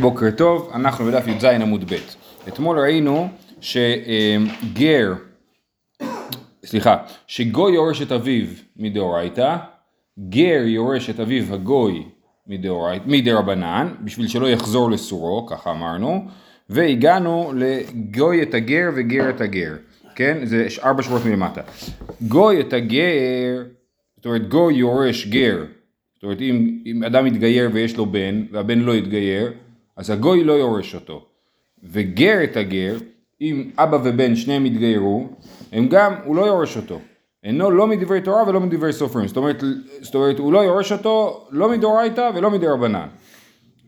בוקר טוב, אנחנו בדף י"ז עמוד ב'. אתמול ראינו שגר, סליחה, שגוי יורש את אביו מדאורייתא, גר יורש את אביו הגוי מדרבנן, בשביל שלא יחזור לסורו, ככה אמרנו, והגענו לגוי את הגר וגר את הגר, כן? זה ארבע שורות מלמטה. גוי את הגר, זאת אומרת גוי יורש גר, זאת אומרת אם, אם אדם מתגייר ויש לו בן והבן לא יתגייר אז הגוי לא יורש אותו וגר את הגר אם אבא ובן שניהם יתגיירו הם גם הוא לא יורש אותו אינו לא מדברי תורה ולא מדברי סופרים זאת אומרת, זאת אומרת הוא לא יורש אותו לא מדאורייתא ולא מדרבנן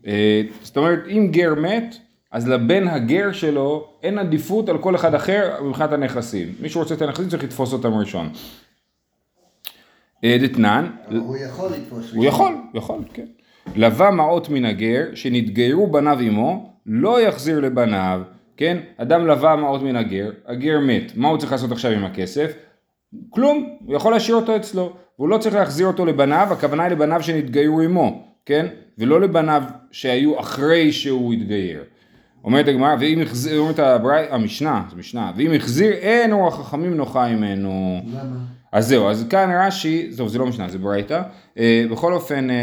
אה, זאת אומרת אם גר מת אז לבן הגר שלו אין עדיפות על כל אחד אחר מבחינת הנכסים מי שרוצה את הנכסים צריך לתפוס אותם ראשון אה, דתנן. הוא יכול לתפוס. הוא יכול, יכול, כן. לווה מעות מן הגר, שנתגיירו בניו עמו, לא יחזיר לבניו, כן? אדם לווה מעות מן הגר, הגר מת, מה הוא צריך לעשות עכשיו עם הכסף? כלום, הוא יכול להשאיר אותו אצלו, והוא לא צריך להחזיר אותו לבניו, הכוונה היא לבניו שנתגיירו עמו, כן? ולא לבניו שהיו אחרי שהוא התגייר. אומרת הגמרא, ואם החזיר, אומרת המשנה, זה משנה, ואם החזיר אין אורח חכמים נוחה ממנו. למה? אז זהו, אז כאן רש"י, טוב זה לא משנה, זה ברייתא, אה, בכל אופן, אה,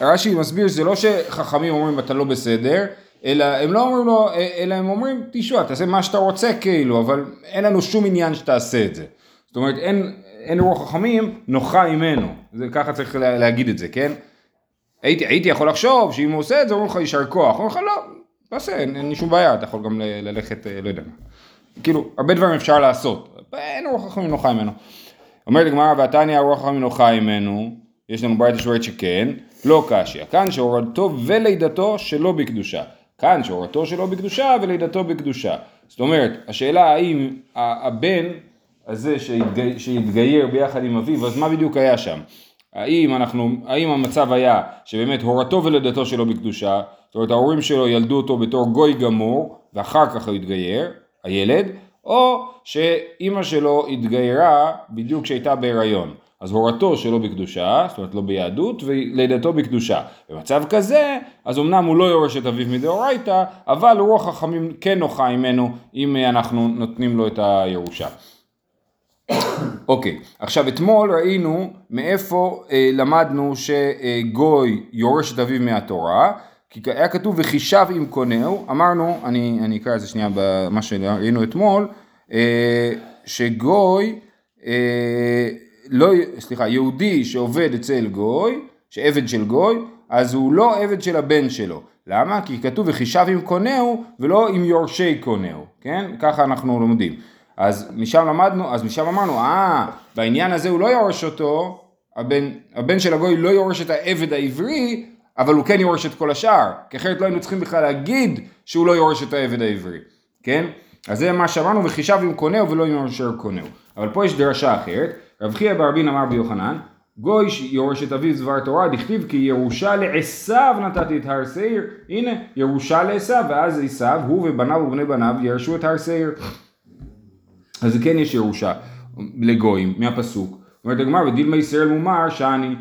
אה, רש"י מסביר שזה לא שחכמים אומרים אתה לא בסדר, אלא הם לא אומרים לו, אלא הם אומרים תשמע, תעשה מה שאתה רוצה כאילו, אבל אין לנו שום עניין שתעשה את זה. זאת אומרת, אין, אין רוח חכמים נוחה ממנו, זה ככה צריך לה, להגיד את זה, כן? הייתי, הייתי יכול לחשוב שאם הוא עושה את זה, אומרים לך יישר כוח, אומרים לך לא, תעשה, אין, לי שום בעיה, אתה יכול גם ללכת, לא יודע מה. כאילו, הרבה דברים אפשר לעשות, אין רוח חכמים נוחה ממנו. אומרת הגמרא, ועתניא רוח חכמים נוחה ממנו, יש לנו ברייתא שאומרת שכן, לא קשיא. כאן שהורדתו ולידתו שלא בקדושה. כאן שהורדתו שלא בקדושה ולידתו בקדושה. זאת אומרת, השאלה האם הבן הזה שהתגי, שהתגייר ביחד עם אביו, אז מה בדיוק היה שם? האם אנחנו, האם המצב היה שבאמת הורתו ולידתו שלו בקדושה, זאת אומרת ההורים שלו ילדו אותו בתור גוי גמור, ואחר כך הוא התגייר, הילד, או שאימא שלו התגיירה בדיוק כשהייתה בהיריון. אז הורתו שלא בקדושה, זאת אומרת לא ביהדות, ולידתו בקדושה. במצב כזה, אז אמנם הוא לא יורש את אביו מדאורייתא, אבל רוח חכמים כן נוחה ממנו, אם אנחנו נותנים לו את הירושה. אוקיי, עכשיו אתמול ראינו מאיפה אה, למדנו שגוי יורש את אביו מהתורה, כי היה כתוב וחישב עם קונהו, אמרנו, אני, אני אקרא את זה שנייה במה שראינו אתמול, אה, שגוי, אה, לא, סליחה, יהודי שעובד אצל גוי, שעבד של גוי, אז הוא לא עבד של הבן שלו. למה? כי כתוב וחישב עם קונהו ולא עם יורשי קונהו, כן? ככה אנחנו לומדים. אז משם למדנו, אז משם אמרנו, אה, בעניין הזה הוא לא יורש אותו, הבן, הבן של הגוי לא יורש את העבד העברי, אבל הוא כן יורש את כל השאר, כי אחרת לא היינו צריכים בכלל להגיד שהוא לא יורש את העבד העברי, כן? אז זה מה שאמרנו, וחישב עם קונהו ולא עם יורשר קונהו. אבל פה יש דרשה אחרת, רב חייא ברבין אמר ביוחנן, גוי יורש את אביו דבר תורה, דכתיב כי ירושה לעשו נתתי את הר שעיר, הנה ירושה לעשו, ואז עשו, הוא ובניו ובני בניו ירשו את הר שעיר. אז כן יש ירושה לגויים מהפסוק. אומרת הגמרא, ודילמה ישראל מומר שאני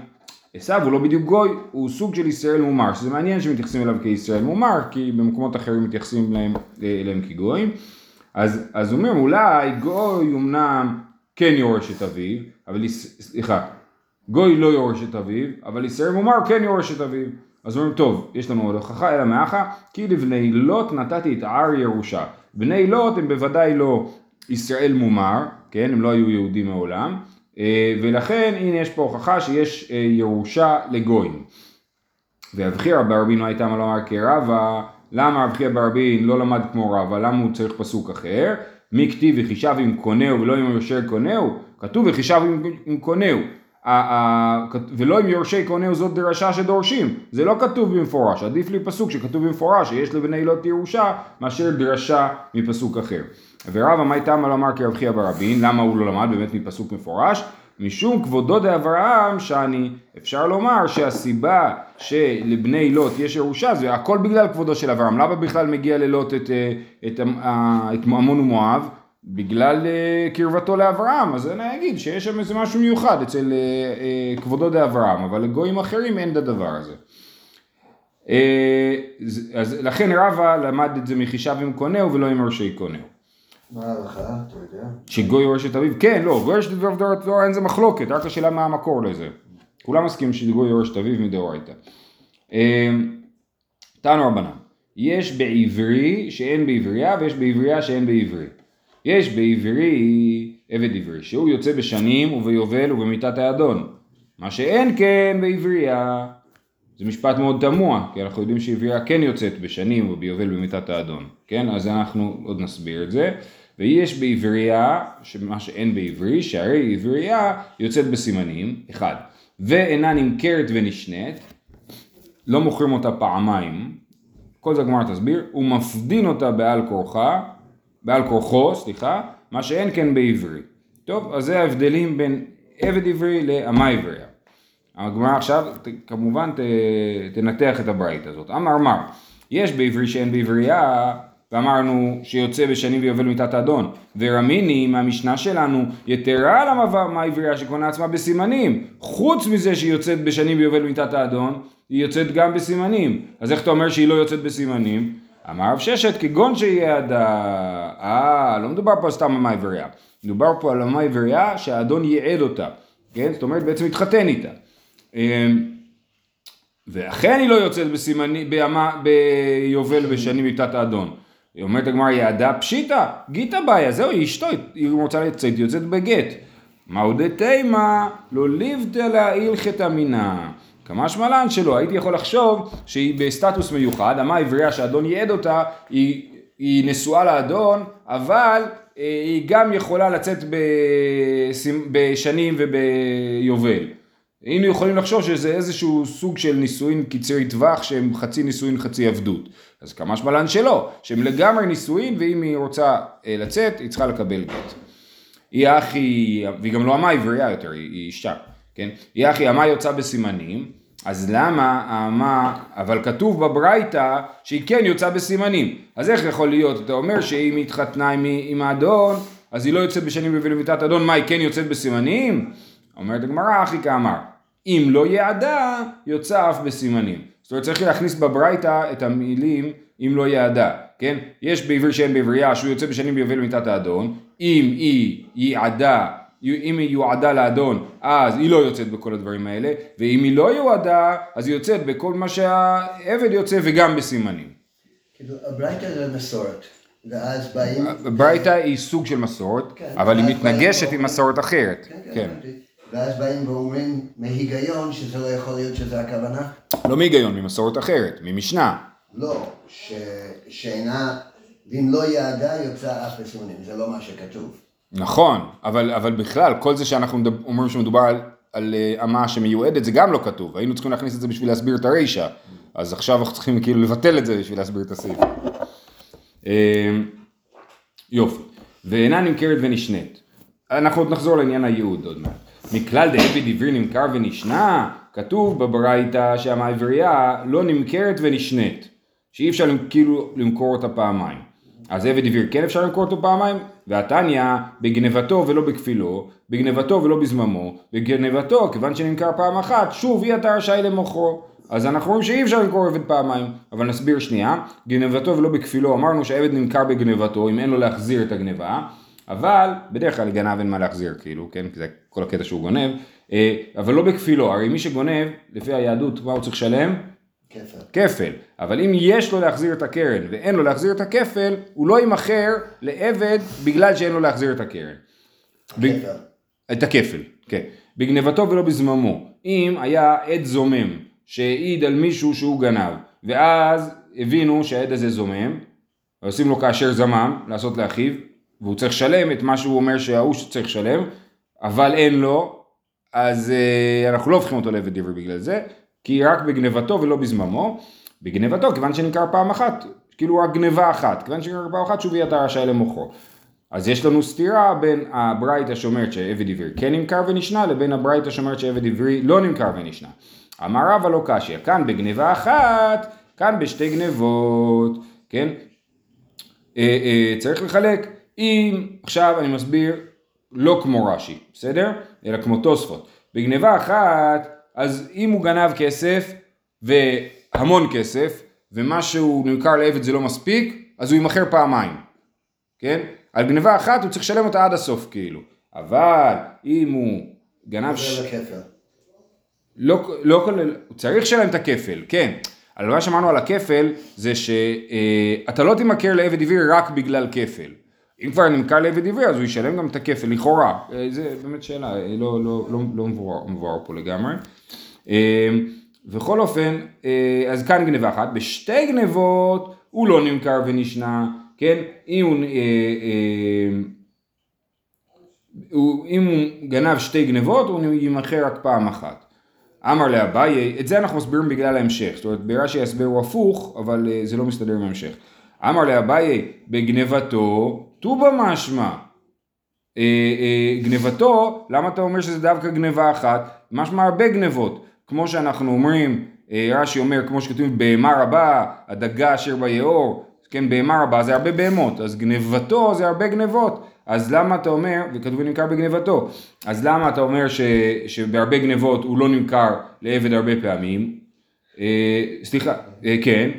עשו הוא לא בדיוק גוי, הוא סוג של ישראל מומר, שזה מעניין שמתייחסים אליו כישראל מומר, כי במקומות אחרים מתייחסים אליהם, אליהם כגויים. אז, אז הוא אומר, אולי גוי אמנם כן יורש את אביו, אבל סליחה, גוי לא יורש את אביו, אבל ישראל מומר כן יורש את אביו. אז אומרים, טוב, יש לנו עוד הוכחה, אלא מאחה, כי לבני לוט נתתי את הר ירושה. בני לוט הם בוודאי לא ישראל מומר, כן, הם לא היו יהודים מעולם, ולכן הנה יש פה הוכחה שיש ירושה לגויים. ורב חייא ברבינו הייתה מה לומר כרבה, למה רב חייא ברבין לא למד כמו רבה, למה הוא צריך פסוק אחר? מי כתיב וחישב עם קונהו ולא עם יורשי קונהו? כתוב וחישב עם, עם קונהו. ולא עם יורשי קונהו זאת דרשה שדורשים, זה לא כתוב במפורש, עדיף לי פסוק שכתוב במפורש שיש לבני לוט ירושה מאשר דרשה מפסוק אחר. ורבא מאי תמה לומר כרב חייא ברבין, למה הוא לא למד באמת מפסוק מפורש? משום כבודו דאברהם שאני אפשר לומר שהסיבה שלבני לוט יש ירושה זה הכל בגלל כבודו של אברהם למה בכלל מגיע ללוט את, את, את, את עמון ומואב בגלל קרבתו לאברהם אז אני אגיד שיש שם איזה משהו מיוחד אצל כבודו דאברהם אבל לגויים אחרים אין את הדבר הזה אה, אז- לכן רבא למד את זה מחישיו עם קונהו ולא עם ראשי קונהו. מה ההלכה, אתה יודע? שגוי יורש את אביו, כן, לא, גוי יורש את אביו מדאורייתא אין זה מחלוקת, רק השאלה מה המקור לזה. כולם מסכימים שגוי יורש את אביו מדאורייתא. אה, תנו רבנן, יש בעברי שאין בעברייה ויש בעברייה שאין בעברי. יש בעברי עבד עברי, שהוא יוצא בשנים וביובל ובמיתת האדון. מה שאין כן בעברייה. זה משפט מאוד תמוה, כי אנחנו יודעים שעברייה כן יוצאת בשנים וביובל במיתת האדון, כן? אז אנחנו עוד נסביר את זה. ויש בעברייה, מה שאין בעברי, שהרי עברייה יוצאת בסימנים, אחד, ואינה נמכרת ונשנית, לא מוכרים אותה פעמיים, כל זה הגמרא תסביר, הוא מפדין אותה בעל כורחה, בעל כורחו, סליחה, מה שאין כן בעברי. טוב, אז זה ההבדלים בין עבד עברי לאמה עברייה. הגמרא עכשיו ת, כמובן ת, תנתח את הברית הזאת. אמר מר, יש בעברי שאין בעברייה, ואמרנו שיוצא בשנים ויובל מיתת האדון. ורמיני מהמשנה שלנו, יתרה על המעבר העברייה שקונה עצמה בסימנים. חוץ מזה שהיא יוצאת בשנים ויובל מיתת האדון, היא יוצאת גם בסימנים. אז איך אתה אומר שהיא לא יוצאת בסימנים? אמר רב ששת, כגון שיהיה עדה... אה, לא מדובר פה סתם על מעברייה. מדובר פה על המעברייה שהאדון ייעד אותה. כן? זאת אומרת בעצם התחתן איתה. אמ, ואכן היא לא יוצאת בסימני, בימה, ביובל בשנים מיתת האדון. היא אומרת הגמרא יעדה פשיטא, גיתא בעיה, זהו, היא אשתו, היא רוצה לצאת, היא יוצאת בגט. מהו דתימה, לא ליבתא להילכתא מינה. כמה שמלן שלא, הייתי יכול לחשוב שהיא בסטטוס מיוחד, המה עברייה שהאדון ייעד אותה, היא, היא נשואה לאדון, אבל אה, היא גם יכולה לצאת בשנים וביובל. היינו יכולים לחשוב שזה איזשהו סוג של נישואין קצרי טווח שהם חצי נישואין חצי עבדות. אז כמה שמלן שלא, שהם לגמרי נישואין ואם היא רוצה אה, לצאת היא צריכה לקבל גט. היא אחי, והיא גם לא אמה עברייה יותר, היא אישה, כן? היא אחי אמה יוצאה בסימנים, אז למה האמה, אבל כתוב בברייתא שהיא כן יוצאה בסימנים. אז איך יכול להיות? אתה אומר שאם היא התחתנה עם, עם האדון, אז היא לא יוצאת בשנים ובלמיתת אדון, מה היא כן יוצאת בסימנים? אומרת הגמרא, אחי כאמר, אם לא יעדה, יוצא אף בסימנים. זאת אומרת, צריך להכניס בברייתא את המילים אם לא יעדה, כן? יש בעברי שאין בעברייה שהוא יוצא בשנים ביובל מיתת האדון, אם היא יעדה, אם היא יועדה לאדון, אז היא לא יוצאת בכל הדברים האלה, ואם היא לא יועדה, אז היא יוצאת בכל מה שהעבד יוצא וגם בסימנים. כאילו, הברייתא זה מסורת, ואז באים... ברייתא היא סוג של מסורת, כן, אבל היא מתנגשת עם מסורת אחרת. כן, כן, כן. ואז באים ואומרים מהיגיון שזה לא יכול להיות שזה הכוונה. לא מהיגיון, ממסורת אחרת, ממשנה. לא, ש... שאינה, ואם לא יעדה יוצא אף בסימונים, זה לא מה שכתוב. נכון, אבל, אבל בכלל, כל זה שאנחנו אומרים שמדובר על, על אה, אמה שמיועדת, זה גם לא כתוב. היינו צריכים להכניס את זה בשביל להסביר את הרישא. אז עכשיו אנחנו צריכים כאילו לבטל את זה בשביל להסביר את הסעיף. אה, יופי. ואינה נמכרת ונשנית. אנחנו עוד נחזור לעניין הייעוד עוד מעט. מכלל דעבד עברי נמכר ונשנה, כתוב בברייתא שהמעברייה לא נמכרת ונשנית. שאי אפשר כאילו למכור אותה פעמיים. אז עבד עברי כן אפשר למכור אותו פעמיים, והתניא בגנבתו ולא בכפילו, בגנבתו ולא בזממו, בגנבתו כיוון שנמכר פעם אחת, שוב אי אתה רשאי למוכרו. אז אנחנו רואים שאי אפשר למכור עבד פעמיים, אבל נסביר שנייה, גנבתו ולא בכפילו, אמרנו שהעבד נמכר בגנבתו, אם אין לו להחזיר את הגנבה, אבל בדרך כלל גנב אין מה להחזיר כאילו, כן, כי זה כל הקטע שהוא גונב, אה, אבל לא בכפילו, הרי מי שגונב, לפי היהדות, מה הוא צריך לשלם? כפל. כפל, אבל אם יש לו להחזיר את הקרן ואין לו להחזיר את הכפל, הוא לא יימכר לעבד בגלל שאין לו להחזיר את הקרן. ב-. את הכפל, כן. בגנבתו ולא בזממו. אם היה עד זומם שהעיד על מישהו שהוא גנב, ואז הבינו שהעד הזה זומם, עושים לו כאשר זמם, לעשות לאחיו, והוא צריך לשלם את מה שהוא אומר שההוא צריך לשלם, אבל אין לו, אז אה, אנחנו לא הופכים אותו לעבד עברי בגלל זה, כי רק בגנבתו ולא בזממו. בגנבתו, כיוון שנמכר פעם אחת, כאילו רק גנבה אחת, כיוון שנמכר פעם אחת, שוב יהיה אתה רשאי למוכרו. אז יש לנו סתירה בין הברייתא שאומרת שעבד עברי כן נמכר ונשנה, לבין הברייתא שאומרת שעבד עברי לא נמכר ונשנה. אמר רבא לא קשיא, כאן בגנבה אחת, כאן בשתי גנבות, כן? אה, אה, צריך לחלק. אם, עכשיו אני מסביר, לא כמו רש"י, בסדר? אלא כמו תוספות. בגניבה אחת, אז אם הוא גנב כסף המון כסף, ומה שהוא נמכר לעבד זה לא מספיק, אז הוא יימכר פעמיים, כן? על גניבה אחת הוא צריך לשלם אותה עד הסוף כאילו, אבל אם הוא גנב... ש... לא, לא כולל, הוא צריך לשלם את הכפל, כן. אבל מה שאמרנו על הכפל זה שאתה לא תמכר לעבד עברי רק בגלל כפל. אם כבר נמכר לעבד עברי אז הוא ישלם גם את הכפל, לכאורה. אה, זה באמת שאלה, אה, לא, לא, לא, לא מבואר, מבואר פה לגמרי. אה, בכל אופן, אז כאן גניבה אחת, בשתי גניבות הוא לא נמכר ונשנה, כן? אם הוא, הוא, אם הוא גנב שתי גנבות הוא יימכר רק פעם אחת. אמר לאביי, את זה אנחנו מסבירים בגלל ההמשך, זאת אומרת ברש"י יסבירו הפוך, אבל זה לא מסתדר עם ההמשך. אמר לאביי, בגנבתו טובה משמע. אה, אה, גנבתו, למה אתה אומר שזה דווקא גנבה אחת? משמע הרבה גנבות. כמו שאנחנו אומרים, אה, רש"י אומר, כמו שכתוב, בהמה רבה, הדגה אשר ביאור, כן, בהמה רבה זה הרבה בהמות, אז גנבתו זה הרבה גנבות. אז למה אתה אומר, וכתוב נמכר בגנבתו, אז למה אתה אומר ש, שבהרבה גנבות הוא לא נמכר לעבד הרבה פעמים? אה, סליחה, אה, כן,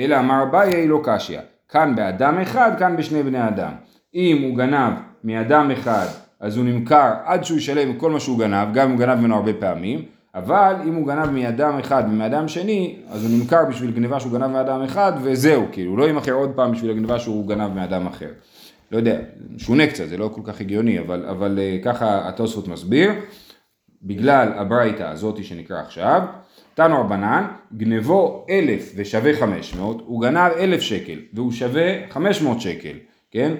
אלא אמר אביי לא קשיא, כאן באדם אחד, כאן בשני בני אדם. אם הוא גנב מאדם אחד, אז הוא נמכר עד שהוא ישלם כל מה שהוא גנב, גם אם הוא גנב ממנו הרבה פעמים, אבל אם הוא גנב מאדם אחד ומאדם שני, אז הוא נמכר בשביל גניבה שהוא גנב מאדם אחד, וזהו, כאילו, הוא לא יימכר עוד פעם בשביל הגניבה שהוא גנב מאדם אחר. לא יודע, שונה קצת, זה לא כל כך הגיוני, אבל, אבל אה, ככה התוספות מסביר, בגלל הברייתא הזאתי שנקרא עכשיו, תנו רבנן, גנבו אלף ושווה חמש מאות, הוא גנב אלף שקל, והוא שווה חמש מאות שקל, כן?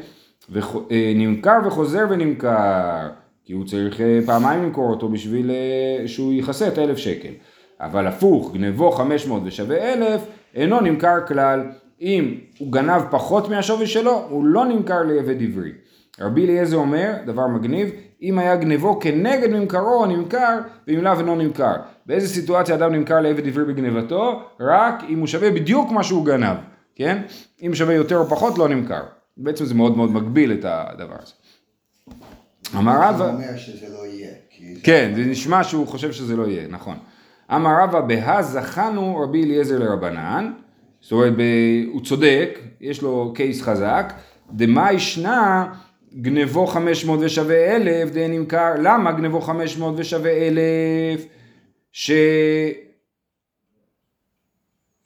ונמכר וחוזר ונמכר, כי הוא צריך אה, פעמיים למכור אותו בשביל אה, שהוא יכסה את האלף שקל. אבל הפוך, גנבו חמש מאות ושווה אלף, אינו נמכר כלל. אם הוא גנב פחות מהשווי שלו, הוא לא נמכר לעבד עברי. רבי אליעזר אומר, דבר מגניב, אם היה גנבו כנגד ממכרו, נמכר, ואם לאו אינו נמכר. באיזה סיטואציה אדם נמכר לעבד עברי בגנבתו? רק אם הוא שווה בדיוק מה שהוא גנב, כן? אם שווה יותר או פחות, לא נמכר. בעצם זה מאוד מאוד מגביל את הדבר הזה. אמר רבא, אומר שזה לא יהיה. כן, זה נשמע שהוא חושב שזה לא יהיה, נכון. אמר רבא, בהא זכנו רבי אליעזר לרבנן, זאת אומרת. הוא צודק, יש לו קייס חזק, דמה ישנה גנבו 500 ושווה אלף, דה נמכר, למה גנבו 500 ושווה אלף? ש...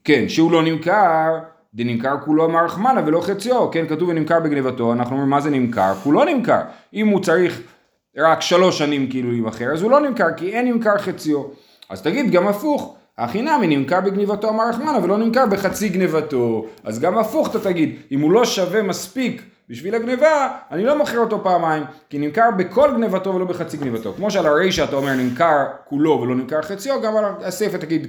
כן, שהוא לא נמכר, דנמכר כולו מהרחמנה ולא חציו, כן, כתוב ונמכר בגנבתו, אנחנו אומרים מה זה נמכר? כולו נמכר, אם הוא צריך רק שלוש שנים כאילו להימכר, אז הוא לא נמכר, כי אין נמכר חציו. אז תגיד גם הפוך, הכי נמי נמכר בגניבתו אמר רחמנה ולא נמכר בחצי גניבתו, אז גם הפוך אתה תגיד, אם הוא לא שווה מספיק בשביל הגניבה, אני לא מוכר אותו פעמיים, כי נמכר בכל גניבתו ולא בחצי גניבתו. כמו שעל הרישא אתה אומר נמכר כולו ולא נמכר חציו, גם על הסיפא תגיד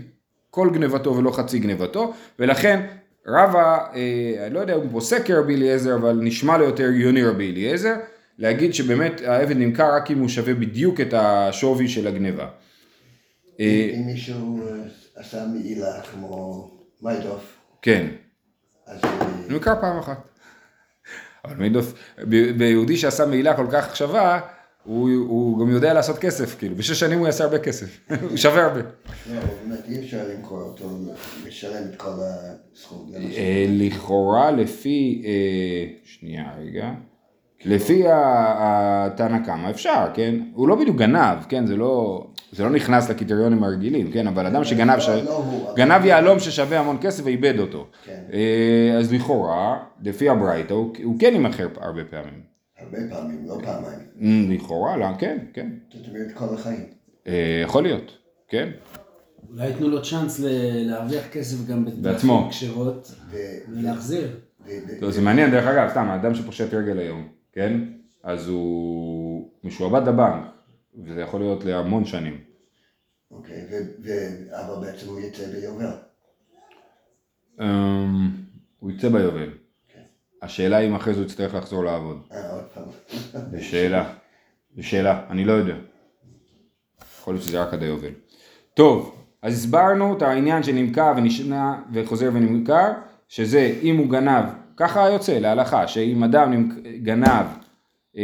כל גניבתו ולא חצי גניבתו, ולכן רבא, אה, אני לא יודע אם הוא פוסק כרבי אליעזר, אבל נשמע לו יותר הגיוני רבי אליעזר, להגיד שבאמת העבד נמכר רק אם הוא שווה בדיוק את השווי של הגניבה. אה, אם מישהו אה, עשה מעילה כמו מיידוף, כן, אז אה, נמכר פעם אחת. אבל מידוף, ב- ביהודי שעשה מעילה כל כך שווה, הוא, הוא גם יודע לעשות כסף, כאילו, בשש שנים הוא יעשה הרבה כסף, הוא שווה הרבה. לא, באמת אי אפשר למכור אותו, לשלם את כל הסכום. אה, לכאורה לפי, אה, שנייה רגע, לפי התנא קמא אפשר, כן? הוא לא בדיוק גנב, כן? זה לא, זה לא נכנס לקריטריונים הרגילים, כן? אבל אדם שגנב, ש... לא, לא הוא, אבל- גנב יהלום ששווה המון כסף ואיבד אותו. כן. אה, אז לכאורה, לפי הברייתא, הוא, הוא כן יימכר הרבה פעמים. הרבה פעמים, לא פעמיים. אה, לכאורה, לא, כן, כן. זאת אומרת כל החיים. אה, יכול להיות, כן. אולי ייתנו לו צ'אנס ל- להרוויח כסף גם בעצמו. בדרכים כשרות ולהחזיר. זה מעניין, דרך אגב, סתם, האדם שפושט רגל היום, כן? אז הוא משועבד לבנק, וזה יכול להיות להמון שנים. אוקיי, ו- ו- אבל בעצם הוא יצא ביובל. אמ, הוא יצא ביובל. השאלה אם אחרי זה הוא יצטרך לחזור לעבוד. אה, עוד פעם. זו שאלה. זו שאלה, אני לא יודע. יכול להיות שזה רק עד היובל. טוב, אז הסברנו את העניין שנמכר ונשנה וחוזר ונמכר, שזה אם הוא גנב, ככה יוצא להלכה, שאם אדם גנב אה,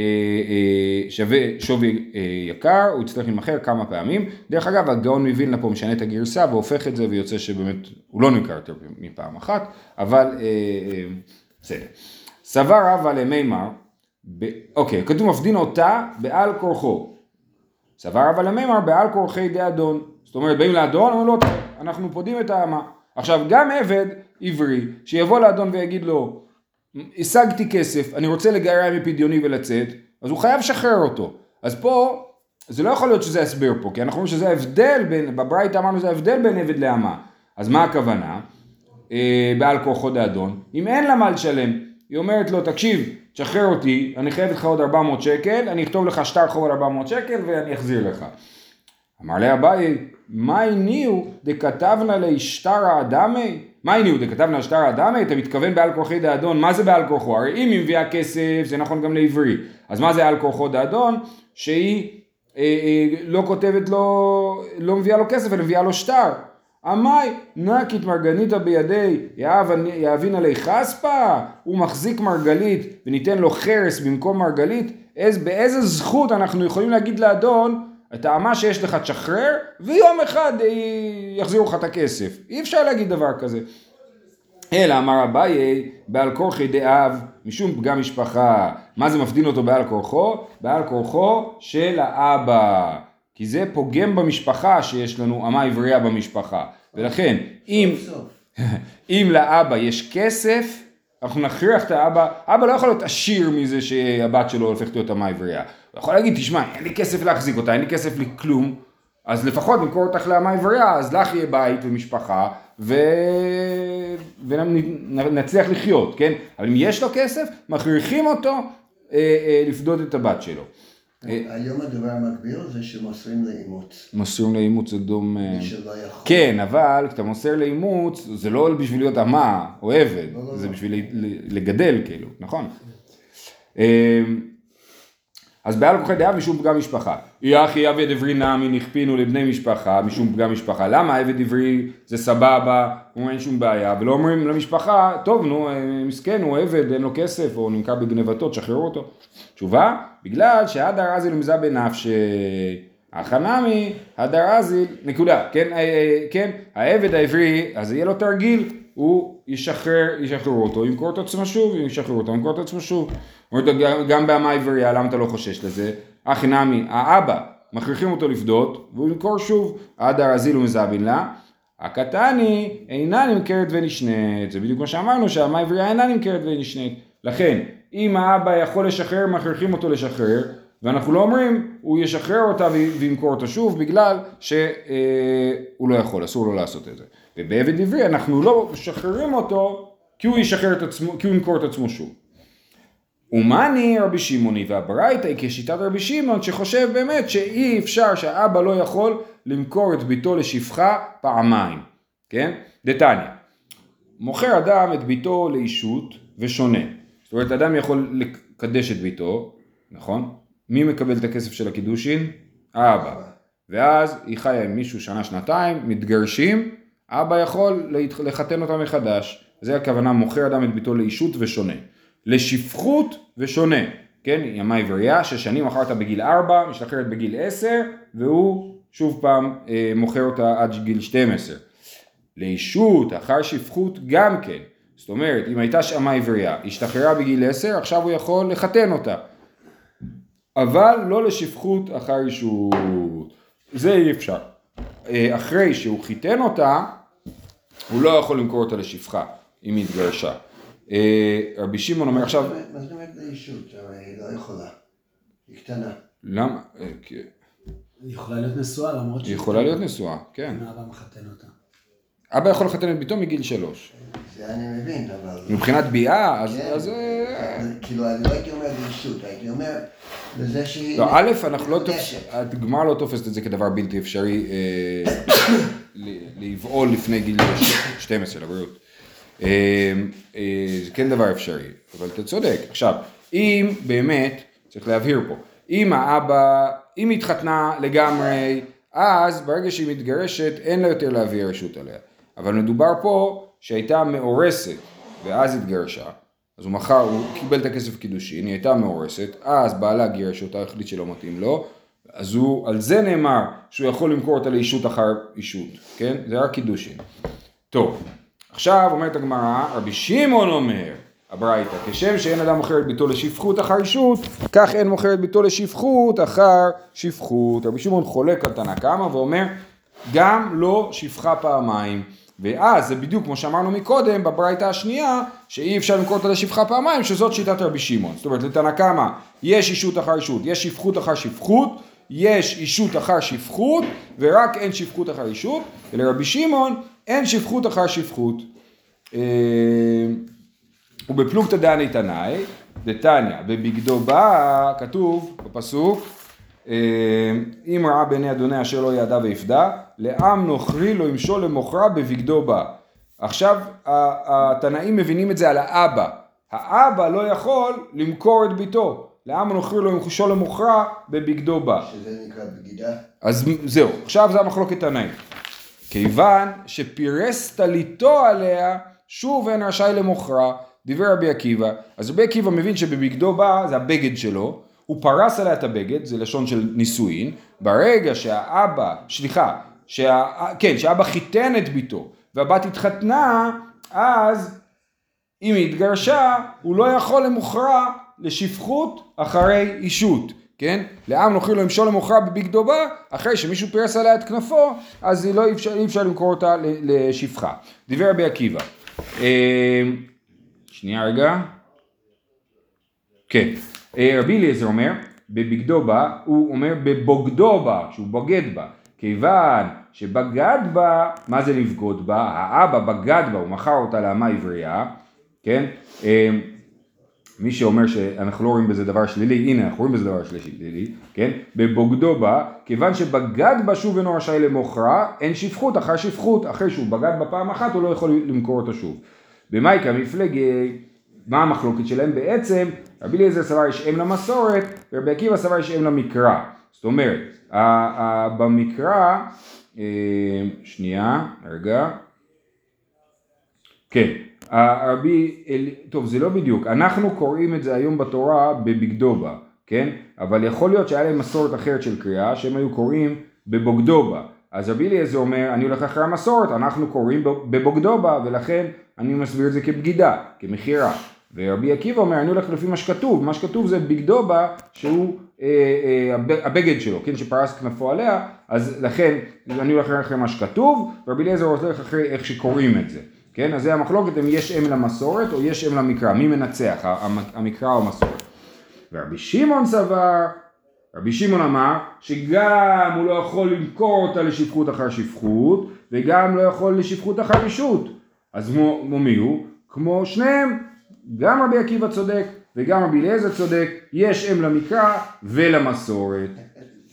אה, שווה שווי אה, יקר, הוא יצטרך להימכר כמה פעמים. דרך אגב, הגאון מווילנה פה משנה את הגרסה והופך את זה ויוצא שבאמת הוא לא נמכר יותר מפעם אחת, אבל בסדר. סבר רבא למימר, ב... אוקיי, כתוב מפדין אותה בעל כורחו. סבר רבא למימר בעל כורחי די אדון. זאת אומרת, באים לאדון, אומרים לו, "טוב, אנחנו פודים את האמה. עכשיו, גם עבד עברי, שיבוא לאדון ויגיד לו, השגתי כסף, אני רוצה לגרע מפדיוני ולצאת, אז הוא חייב לשחרר אותו. אז פה, זה לא יכול להיות שזה הסבר פה, כי אנחנו אומרים שזה ההבדל בין, בברייתא אמרנו זה ההבדל בין עבד לאמה. אז מה הכוונה? אה, בעל כורחו דאדון, אם אין לה מה לשלם, היא אומרת לו, תקשיב, תשחרר אותי, אני חייבת לך עוד 400 שקל, אני אכתוב לך שטר חוב על 400 שקל ואני אחזיר לך. אמר לה אביי, מה הניעו דכתבנה לאשתרא אדמי? מה הניעו דכתבנה לאשתרא אדמי? אתה מתכוון בעל כורחי דאדון, מה זה בעל כורחו? הרי אם היא מביאה כסף, זה נכון גם לעברי. אז מה זה על כורחו דאדון? שהיא אה, אה, לא כותבת לו, לא מביאה לו כסף, אלא מביאה לו שטר. עמי נקית מרגניתא בידי יאבין עלי חספא, הוא מחזיק מרגלית וניתן לו חרס במקום מרגלית, איז, באיזה זכות אנחנו יכולים להגיד לאדון את האמה שיש לך תשחרר ויום אחד אה, יחזירו לך את הכסף. אי אפשר להגיד דבר כזה. אלא אמר אביי בעל כורחי דאב משום פגם משפחה. מה זה מפדין אותו בעל כורחו? בעל כורחו של האבא. כי זה פוגם במשפחה שיש לנו אמה עברייה במשפחה. ולכן אם. אם לאבא יש כסף, אנחנו נכריח את האבא, אבא לא יכול להיות עשיר מזה שהבת שלו הופכת להיות אמה עברייה. הוא יכול להגיד, תשמע, אין לי כסף להחזיק אותה, אין לי כסף לכלום, אז לפחות נמכור אותך לאמה עברייה, אז לך יהיה בית ומשפחה, ו... ונצליח לחיות, כן? אבל אם יש לו כסף, מכריחים אותו אה, אה, לפדות את הבת שלו. אה, היום הדבר המקביל זה שמוסרים לאימוץ. מוסרים לאימוץ זה דום... אה, מי שלא יכול. כן, אבל כשאתה מוסר לאימוץ, זה לא בשביל להיות אמה או עבד, לא, לא, זה לא. בשביל לגדל כאילו, נכון? אז בעל כוחי דעה משום פגם משפחה. יחי עבד עברי נמי נכפינו לבני משפחה משום פגם משפחה. למה עבד עברי זה סבבה, הוא אין שום בעיה, ולא אומרים למשפחה, טוב נו, אה, מסכן, הוא עבד, אין לו כסף, או נמכר בגנבתו, תשחררו אותו. תשובה, בגלל שהדר אזיל מזה בנפשי. החנמי, הדר אזיל, נקודה, כן, אה, אה, כן, העבד העברי, אז יהיה לו תרגיל, הוא ישחרר, ישחררו אותו, ימכור את עצמו שוב, ישחררו אותו, ימכור את עצמו שוב. אומרת גם- באמה עברייה, למה אתה לא חושש לזה? הכי נמי, האבא, מכריחים אותו לפדות, והוא ימכור שוב, הדר אזיל ומזבין לה. הקטני אינה נמכרת ונשנית, זה בדיוק מה שאמרנו שהאמה עברייה אינה נמכרת ונשנית. לכן, אם האבא יכול לשחרר, מכריחים אותו לשחרר, ואנחנו לא אומרים, הוא ישחרר אותה וימכור אותה שוב, בגלל שהוא לא יכול, אסור לו לעשות את זה. ובעבד עברי אנחנו לא משחררים אותו, כי הוא ישחרר את עצמו, כי הוא ימכור את עצמו שוב. ומאני רבי שמעוני והברייתא היא כשיטת רבי שמעון שחושב באמת שאי אפשר שהאבא לא יכול למכור את ביתו לשפחה פעמיים, כן? דתניא, מוכר אדם את ביתו לאישות ושונה, זאת אומרת אדם יכול לקדש את ביתו, נכון? מי מקבל את הכסף של הקידושין? האבא. ואז היא חיה עם מישהו שנה שנתיים, מתגרשים, אבא יכול לחתן אותה מחדש. זה הכוונה מוכר אדם את ביתו לאישות ושונה. לשפחות ושונה, כן? ימה עברייה, שש שנים מכרת בגיל ארבע, משתחררת בגיל עשר, והוא שוב פעם אה, מוכר אותה עד גיל 12. לאישות, אחר שפחות גם כן. זאת אומרת, אם הייתה שמה עברייה, השתחררה בגיל 10, עכשיו הוא יכול לחתן אותה. אבל לא לשפחות אחר אישות. זה אי אפשר. אה, אחרי שהוא חיתן אותה, הוא לא יכול למכור אותה לשפחה, אם היא התגרשה. אה, רבי שמעון אומר עכשיו, מה זאת אומרת לאישות? הרי היא לא יכולה. היא קטנה. למה? אה, היא יכולה להיות נשואה למרות היא יכולה להיות נשואה, כן. האבא מחתן אותה. אבא יכול לחתן את ביתו מגיל שלוש. זה אני מבין, אבל... מבחינת ביאה, אז... כן, אז אה, כאילו, אני לא הייתי אומר לאישות, הייתי אומר לזה שהיא... לא, א', אנחנו לא. תופס, הגמרא לא תופסת את זה כדבר בלתי אפשרי אה, לבעול לפני גיל 12 לבריאות. אה, זה כן דבר אפשרי, אבל אתה צודק. עכשיו, אם באמת, צריך להבהיר פה, אם האבא, אם היא התחתנה לגמרי, אז ברגע שהיא מתגרשת אין לה יותר להביא רשות עליה. אבל מדובר פה שהייתה מאורסת ואז התגרשה, אז הוא מכר, הוא קיבל את הכסף קידושין, היא הייתה מאורסת, אז בעלה גירש אותה, החליט שלא מתאים לו, אז הוא, על זה נאמר שהוא יכול למכור אותה לאישות אחר אישות, כן? זה רק קידושין. טוב, עכשיו אומרת הגמרא, רבי שמעון אומר, הברייתא, כשם שאין אדם מוכר את ביתו לשפחות אחר אישות, כך אין מוכר את ביתו לשפחות אחר שפחות. רבי שמעון חולק על תנא קמא ואומר, גם לא שפחה פעמיים. ואז זה בדיוק כמו שאמרנו מקודם בברייתא השנייה שאי אפשר למכור אותה לשפחה פעמיים שזאת שיטת רבי שמעון. זאת אומרת לתנא קמא יש אישות אחר אישות יש שפחות אחר שפחות יש אישות אחר שפחות ורק אין שפחות אחר אישות ולרבי שמעון אין שפחות אחר שפחות. אה, ובפלוגתא דני תנאי דתניא בבגדו בא כתוב בפסוק אם ראה בעיני אדוני אשר לא ידע ויפדה, לעם נוכרי לא ימשול למוכרה בבגדו בה. עכשיו התנאים מבינים את זה על האבא. האבא לא יכול למכור את ביתו. לעם נוכרי לא ימשול למוכרה בבגדו בה. שזה נקרא בגידה. אז זהו, עכשיו זה המחלוקת תנאים. כיוון שפירס טליתו עליה, שוב אין רשאי למוכרה, דיבר רבי עקיבא. אז רבי עקיבא מבין שבבגדו בא זה הבגד שלו, הוא פרס עליה את הבגד, זה לשון של נישואין, ברגע שהאבא, סליחה, שה, כן, שהאבא חיתן את ביתו והבת התחתנה, אז אם היא התגרשה, הוא לא יכול למוכרה לשפחות אחרי אישות, כן? לעם נוכרי לו למשול למוכרה בבגדו בא, אחרי שמישהו פירס עליה את כנפו, אז לא אי אפשר, אי אפשר למכור אותה לשפחה. דיבר רבי עקיבא. אה, שנייה רגע. כן. אה, רבי אליעזר אומר, בבגדו בה, הוא אומר בבוגדו בה, שהוא בוגד בה. כיוון שבגד בה, מה זה לבגוד בה? האבא בגד בה, הוא מכר אותה לאמה עברייה, כן? אה, מי שאומר שאנחנו לא רואים בזה דבר שלילי, הנה אנחנו רואים בזה דבר שלילי, כן? בבוגדו בה, כיוון שבגד בה שוב אינו רשאי למוכרה, אין שפחות אחר שפחות, אחרי שהוא בגד בה פעם אחת הוא לא יכול למכור אותה שוב. במייקה מפלגי, מה המחלוקת שלהם? בעצם רבי אליעזר סבר יש אם למסורת, ורבי עקיבא סבר יש אם למקרא. זאת אומרת, במקרא, אה, שנייה, רגע, כן, הרבי, טוב זה לא בדיוק, אנחנו קוראים את זה היום בתורה בבגדובה, כן? אבל יכול להיות שהיה להם מסורת אחרת של קריאה, שהם היו קוראים בבוגדובה. אז רבי אליעזר אומר, אני הולך אחרי המסורת, אנחנו קוראים בבוגדובה, ולכן אני מסביר את זה כבגידה, כמכירה. ורבי עקיבא אומר, אני הולך לפי מה שכתוב, מה שכתוב זה בגדו בה, שהוא אה, אה, הבגד שלו, כן, שפרס כנפו עליה, אז לכן אני הולך אחרי מה שכתוב, ורבי אליעזר הולך אחרי איך שקוראים את זה, כן, אז זה המחלוקת אם יש אם למסורת או יש אם למקרא, מי מנצח, המקרא או המסורת. ורבי שמעון סבר, רבי שמעון אמר שגם הוא לא יכול למכור אותה לשפחות אחר שפחות וגם לא יכול לשפחות אחר רשות אז כמו מי הוא? כמו שניהם גם רבי עקיבא צודק וגם רבי אליעזר צודק, יש אם למקרא ולמסורת,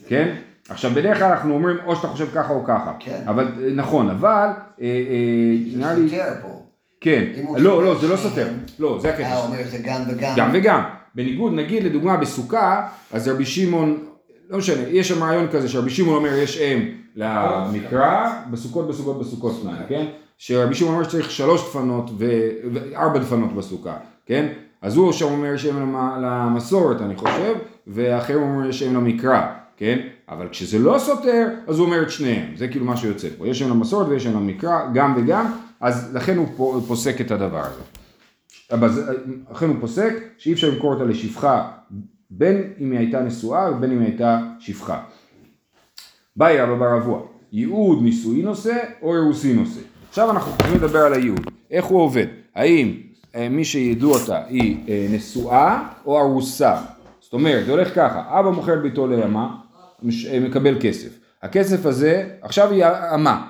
כן? עכשיו בדרך כלל אנחנו אומרים או שאתה חושב ככה או ככה, כן. אבל נכון, אבל אה, אה, נראה לי, זה סותר פה. כן, לא, לא, זה לא. סותר, לא, זה הקטע, אה, הוא אומר זה גם וגם. גם וגם, בניגוד נגיד לדוגמה בסוכה, אז רבי שמעון, לא משנה, יש שם רעיון כזה שרבי שמעון אומר יש אם למקרא, בסוכות בסוכות בסוכות כן? שמעון אומר שצריך שלוש דפנות וארבע דפנות בסוכה, כן? אז הוא שם אומר למ- למסורת אני חושב, ואחרים אומר יש אם למקרא, כן? אבל כשזה לא סותר, אז הוא אומר את שניהם, זה כאילו מה שיוצא פה, יש אם למסורת ויש אם למקרא, גם וגם, אז לכן הוא פו- פוסק את הדבר הזה. אבל לכן הוא פוסק שאי אפשר למכור אותה לשפחה בין אם היא הייתה נשואה ובין אם היא הייתה שפחה. באי רבא בר אבוה, ייעוד נישואין עושה או אירוסין עושה. עכשיו אנחנו יכולים לדבר על הייעוד, איך הוא עובד, האם אה, מי שידעו אותה היא אה, נשואה או ארוסה, זאת אומרת זה הולך ככה, אבא מוכר ביתו לאמה, מש- אה, מקבל כסף, הכסף הזה, עכשיו היא אמה,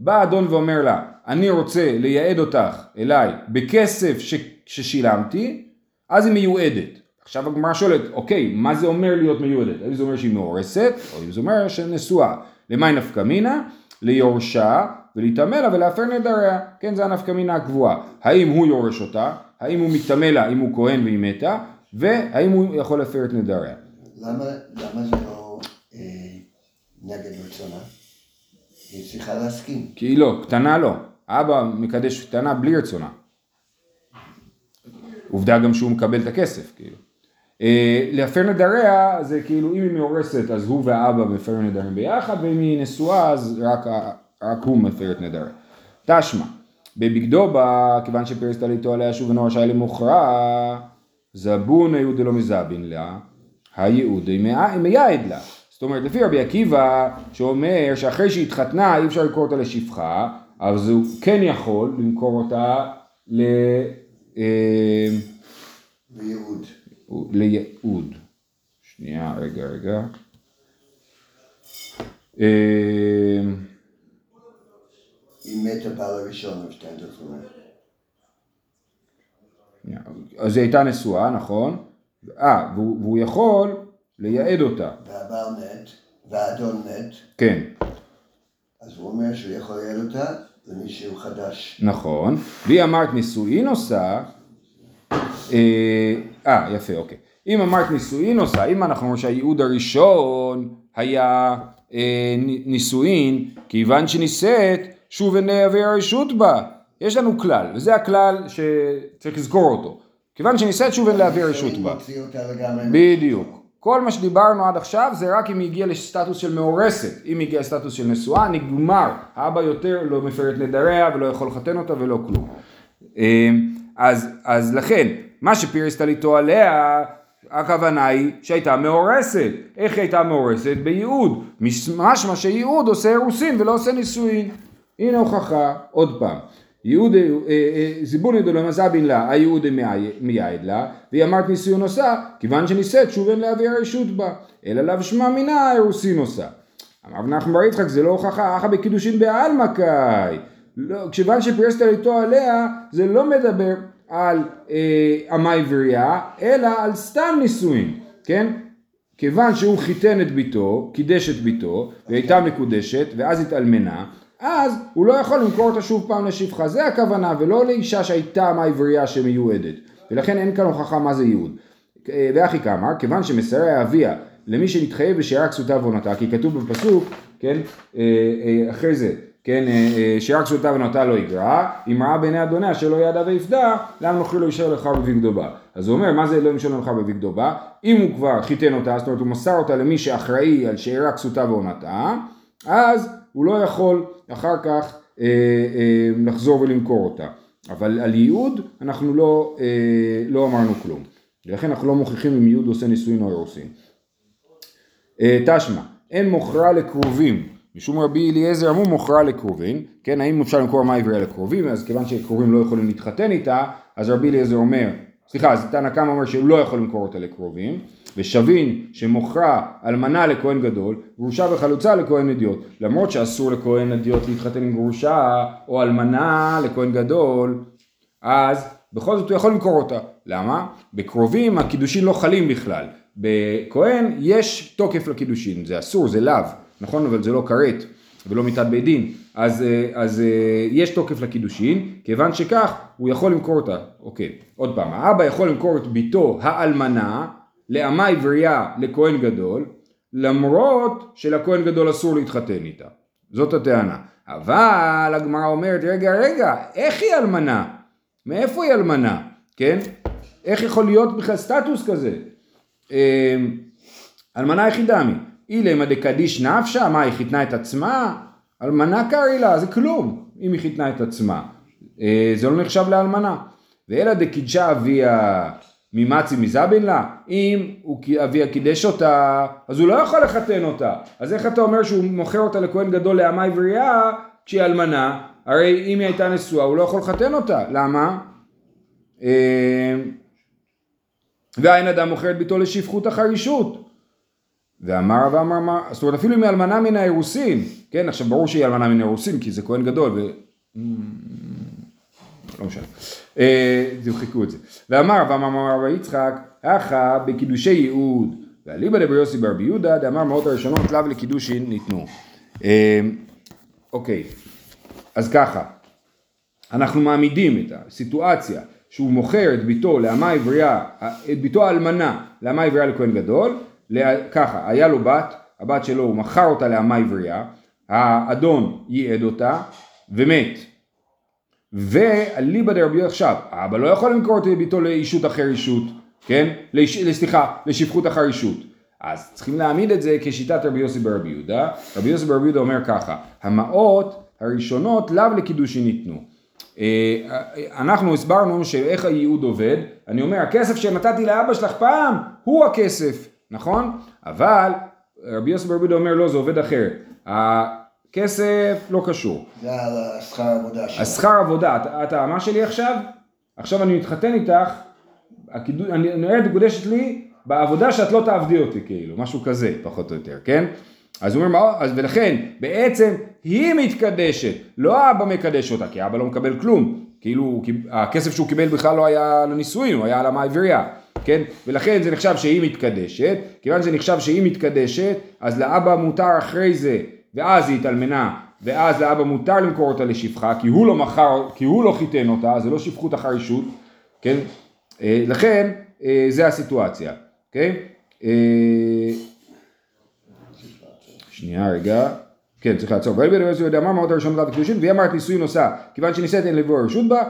בא אדון ואומר לה, אני רוצה לייעד אותך אליי בכסף ש, ששילמתי, אז היא מיועדת. עכשיו הגמרא שואלת, אוקיי, מה זה אומר להיות מיועדת? האם זה אומר שהיא מאורסת, או אם זה אומר שהיא נשואה. למאי נפקא מינה? ליורשה ולהיטמא לה ולהפר נדריה. כן, זה הנפקא מינה הקבועה. האם הוא יורש אותה? האם הוא מתטמא לה אם הוא כהן והיא מתה? והאם הוא יכול להפר את נדריה? למה למה זה לא אה, נגד רצונה? היא צריכה להסכים. כי היא לא, קטנה לא. אבא מקדש קטנה בלי רצונה. עובדה גם שהוא מקבל את הכסף, כאילו. אה, להפר נדריה זה כאילו אם היא מאורסת אז הוא והאבא מפר נדרים ביחד ואם היא נשואה אז רק, רק הוא מפר את נדריה. תשמע, בבגדו בה, כיוון שפרס טליתו עליה שוב אינו רשאי למוכרה, זבון היהוד דלא מזבין לה, הייעוד מייעד לה. זאת אומרת, לפי רבי עקיבא, שאומר שאחרי שהתחתנה אי אפשר למכור אותה לשפחה, אז הוא כן יכול למכור אותה ל... אה, וייעוד. לייעוד. שנייה, רגע, רגע. אה, אם מת הבעל הראשון דפורים. שנייה. אז היא הייתה נשואה, נכון? אה, והוא, והוא יכול לייעד אותה. והבעל מת, והאדון מת, כן, אז הוא אומר שהוא יכול לייעד אותה למישהו חדש. נכון. והיא אמרת נישואין עושה, אה, אה, יפה, אוקיי. אם אמרת נישואין עושה, אם אנחנו אומרים שהייעוד הראשון היה אה, נישואין, כיוון שנישאת, שוב אין להעביר הרשות בה. יש לנו כלל, וזה הכלל שצריך לזכור אותו. כיוון שנישאת, שוב אין להעביר רשות בה. בדיוק. כל מה שדיברנו עד עכשיו זה רק אם היא הגיעה לסטטוס של מאורסת. אם היא הגיעה לסטטוס של נשואה, נגמר. האבא יותר לא מפר את נדריה ולא יכול לחתן אותה ולא כלום. אמ, אז, אז לכן, מה שפירסת איתו עליה, הכוונה היא שהייתה מאורסת. איך היא הייתה מאורסת? בייעוד. משמע שייעוד עושה אירוסין ולא עושה נישואין. הנה הוכחה, עוד פעם. יהודה, אה, אה, זיבון ידו למזבין לה, היהודה מייעד לה, והיא אמרת ניסיון עושה, כיוון שנישאת שוב אין להביא הרשות בה, אלא לאו שמע מינה אירוסין עושה. אמר רב נחמן בר יצחק זה לא הוכחה, אחא בקידושין בעלמא קאי. לא, כיוון שפרסת איתו עליה, זה לא מדבר על אה, עמי וריאה, אלא על סתם נישואין, כן? כיוון שהוא חיתן את ביתו, קידש את ביתו, והיא הייתה מקודשת, ואז התאלמנה, אז הוא לא יכול למכור אותה שוב פעם לשפחה, זה הכוונה, ולא לאישה שהייתה מהעברייה שמיועדת, ולכן אין כאן הוכחה מה זה ייעוד. ואחי כאמר, כיוון שמסריה אביה למי שנתחייב בשארה כסותה ועונתה, כי כתוב בפסוק, כן, אה, אה, אחרי זה, כן, אה, שארה כסותה ועונתה לא יגרע, אם ראה בעיני אדוניה שלא ידע ויפדה, למה נוכרי לו אישר לך בבגדו בה. אז הוא אומר, מה זה לא ימשול לך בבגדו בה? אם הוא כבר חיתן אותה, זאת אומרת הוא מסר אותה למי שאחראי על שארה כסותה ועונתה, אז הוא לא יכול אחר כך אה, אה, לחזור ולמכור אותה. אבל על ייעוד אנחנו לא, אה, לא אמרנו כלום. ולכן אנחנו לא מוכיחים אם ייעוד עושה נישואין או אירוסין. אה, תשמע, אין מוכרה לקרובים. משום רבי אליעזר אמרו מוכרה לקרובים, כן, האם אפשר למכור מה עברייה לקרובים, אז כיוון שקרובים לא יכולים להתחתן איתה, אז רבי אליעזר אומר, סליחה, אז תנא קמא אומר שהוא לא יכול למכור אותה לקרובים, ושבין שמוכרה אלמנה לכהן גדול, גרושה וחלוצה לכהן אדיוט, למרות שאסור לכהן אדיוט להתחתן עם גרושה, או אלמנה לכהן גדול, אז בכל זאת הוא יכול למכור אותה. למה? בקרובים הקידושין לא חלים בכלל. בכהן יש תוקף לקידושין, זה אסור, זה לאו, נכון? אבל זה לא כרת ולא מיתת בית דין. אז, אה, אז אה, יש תוקף לקידושין, כיוון שכך הוא יכול למכור אותה. אוקיי, עוד פעם, האבא יכול למכור את ביתו האלמנה לאמה עברייה לכהן גדול, למרות שלכהן גדול אסור להתחתן איתה. זאת הטענה. אבל הגמרא אומרת, רגע, רגע, איך היא אלמנה? מאיפה היא אלמנה? כן? איך יכול להיות בכלל סטטוס כזה? אה, אלמנה יחידה מי. אילמה דקדיש נפשה, מה היא חיתנה את עצמה? אלמנה קרעי לה, זה כלום, אם היא חיתנה את עצמה. אה, זה לא נחשב לאלמנה. ואלא דקידשה אביה ממצי מזבין לה, אם אביה קידש אותה, אז הוא לא יכול לחתן אותה. אז איך אתה אומר שהוא מוכר אותה לכהן גדול לאמה עברייה כשהיא אלמנה? הרי אם היא הייתה נשואה הוא לא יכול לחתן אותה. למה? אה, ואין אדם מוכר את ביתו לשפחות החרישות. ואמר ואמר אמר, זאת אומרת אפילו אם היא אלמנה מן האירוסין, כן, עכשיו ברור שהיא אלמנה מן האירוסין כי זה כהן גדול ו... לא משנה, אה, חיכו את זה. ואמר ואמר אמר רבי יצחק, אחא בקידושי ייעוד, ואליבא דבר יוסי ברבי יהודה, דאמר מאות הראשונות לאו לקידושין ניתנו. אה, אוקיי, אז ככה, אנחנו מעמידים את הסיטואציה שהוא מוכר את ביתו לאמה עברייה, את ביתו האלמנה לאמה עברייה לכהן גדול, ככה, היה לו בת, הבת שלו, הוא מכר אותה לאמה עברייה, האדון ייעד אותה ומת. ואליבא דרבי עכשיו, האבא לא יכול למכור את ביתו לאישות אחר אישות, כן? לש, סליחה, לשפחות אחר אישות. אז צריכים להעמיד את זה כשיטת רבי יוסי ברבי יהודה. רבי יוסי ברבי יהודה אומר ככה, המעות הראשונות לאו לקידושין ניתנו. אה, אנחנו הסברנו שאיך הייעוד עובד, אני אומר הכסף שנתתי לאבא שלך פעם הוא הכסף, נכון? אבל רבי יוסי ברבי יהודה אומר לא זה עובד אחרת, הכסף לא קשור, זה השכר העבודה שלו. השכר עבודה, אתה, האמה שלי עכשיו, עכשיו אני מתחתן איתך, הקידוש, אני אומרת, מקודשת לי בעבודה שאת לא תעבדי אותי כאילו, משהו כזה פחות או יותר, כן? אז הוא אומר, מה, אז ולכן בעצם היא מתקדשת, לא האבא מקדש אותה, כי האבא לא מקבל כלום, כאילו הכסף שהוא קיבל בכלל לא היה לנישואין, הוא היה על המה העברייה, כן? ולכן זה נחשב שהיא מתקדשת, כיוון שזה נחשב שהיא מתקדשת, אז לאבא מותר אחרי זה, ואז היא התאלמנה, ואז לאבא מותר למכור אותה לשפחה, כי הוא לא מכר, כי הוא לא חיתן אותה, זה לא שפחות אחר אישות, כן? אה, לכן אה, זה הסיטואציה, אוקיי? אה, שנייה רגע, כן צריך לעצור, ויהי בן יהודה אמר מעות הראשון לדעת הקידושין והיא אמרת נישואין עושה, כיוון שנישאת אין לבוא רשות בה,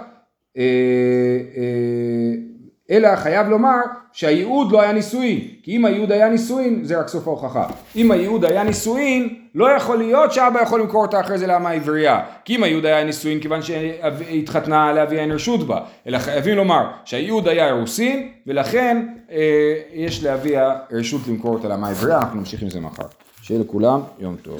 אלא חייב לומר שהייעוד לא היה נישואין, כי אם הייעוד היה נישואין זה רק סוף ההוכחה, אם הייעוד היה נישואין לא יכול להיות שאבא יכול למכור אותה אחרי זה לאמה עברייה, כי אם הייעוד היה נישואין כיוון שהתחתנה לאביה אין רשות בה, אלא חייבים לומר שהייעוד היה אירוסין ולכן אה, יש לאביה רשות למכור אותה לאמה עברייה, אנחנו נמשיך עם זה מחר, שיהיה לכולם יום טוב.